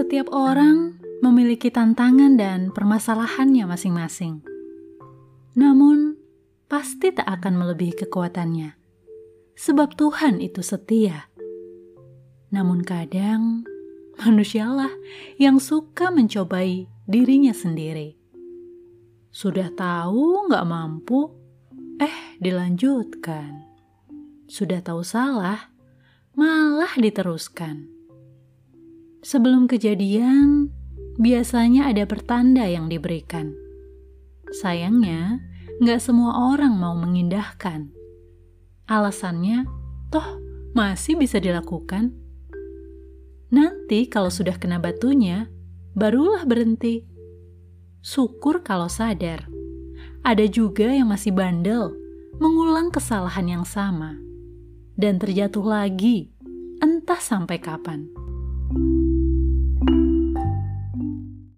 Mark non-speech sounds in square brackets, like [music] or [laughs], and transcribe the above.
Setiap orang memiliki tantangan dan permasalahannya masing-masing. Namun, pasti tak akan melebihi kekuatannya, sebab Tuhan itu setia. Namun kadang, [laughs] manusialah yang suka mencobai dirinya sendiri. Sudah tahu nggak mampu, eh dilanjutkan. Sudah tahu salah, malah diteruskan. Sebelum kejadian, biasanya ada pertanda yang diberikan. Sayangnya, nggak semua orang mau mengindahkan. Alasannya, toh masih bisa dilakukan. Nanti kalau sudah kena batunya, barulah berhenti. Syukur kalau sadar. Ada juga yang masih bandel, mengulang kesalahan yang sama, dan terjatuh lagi, entah sampai kapan. thank you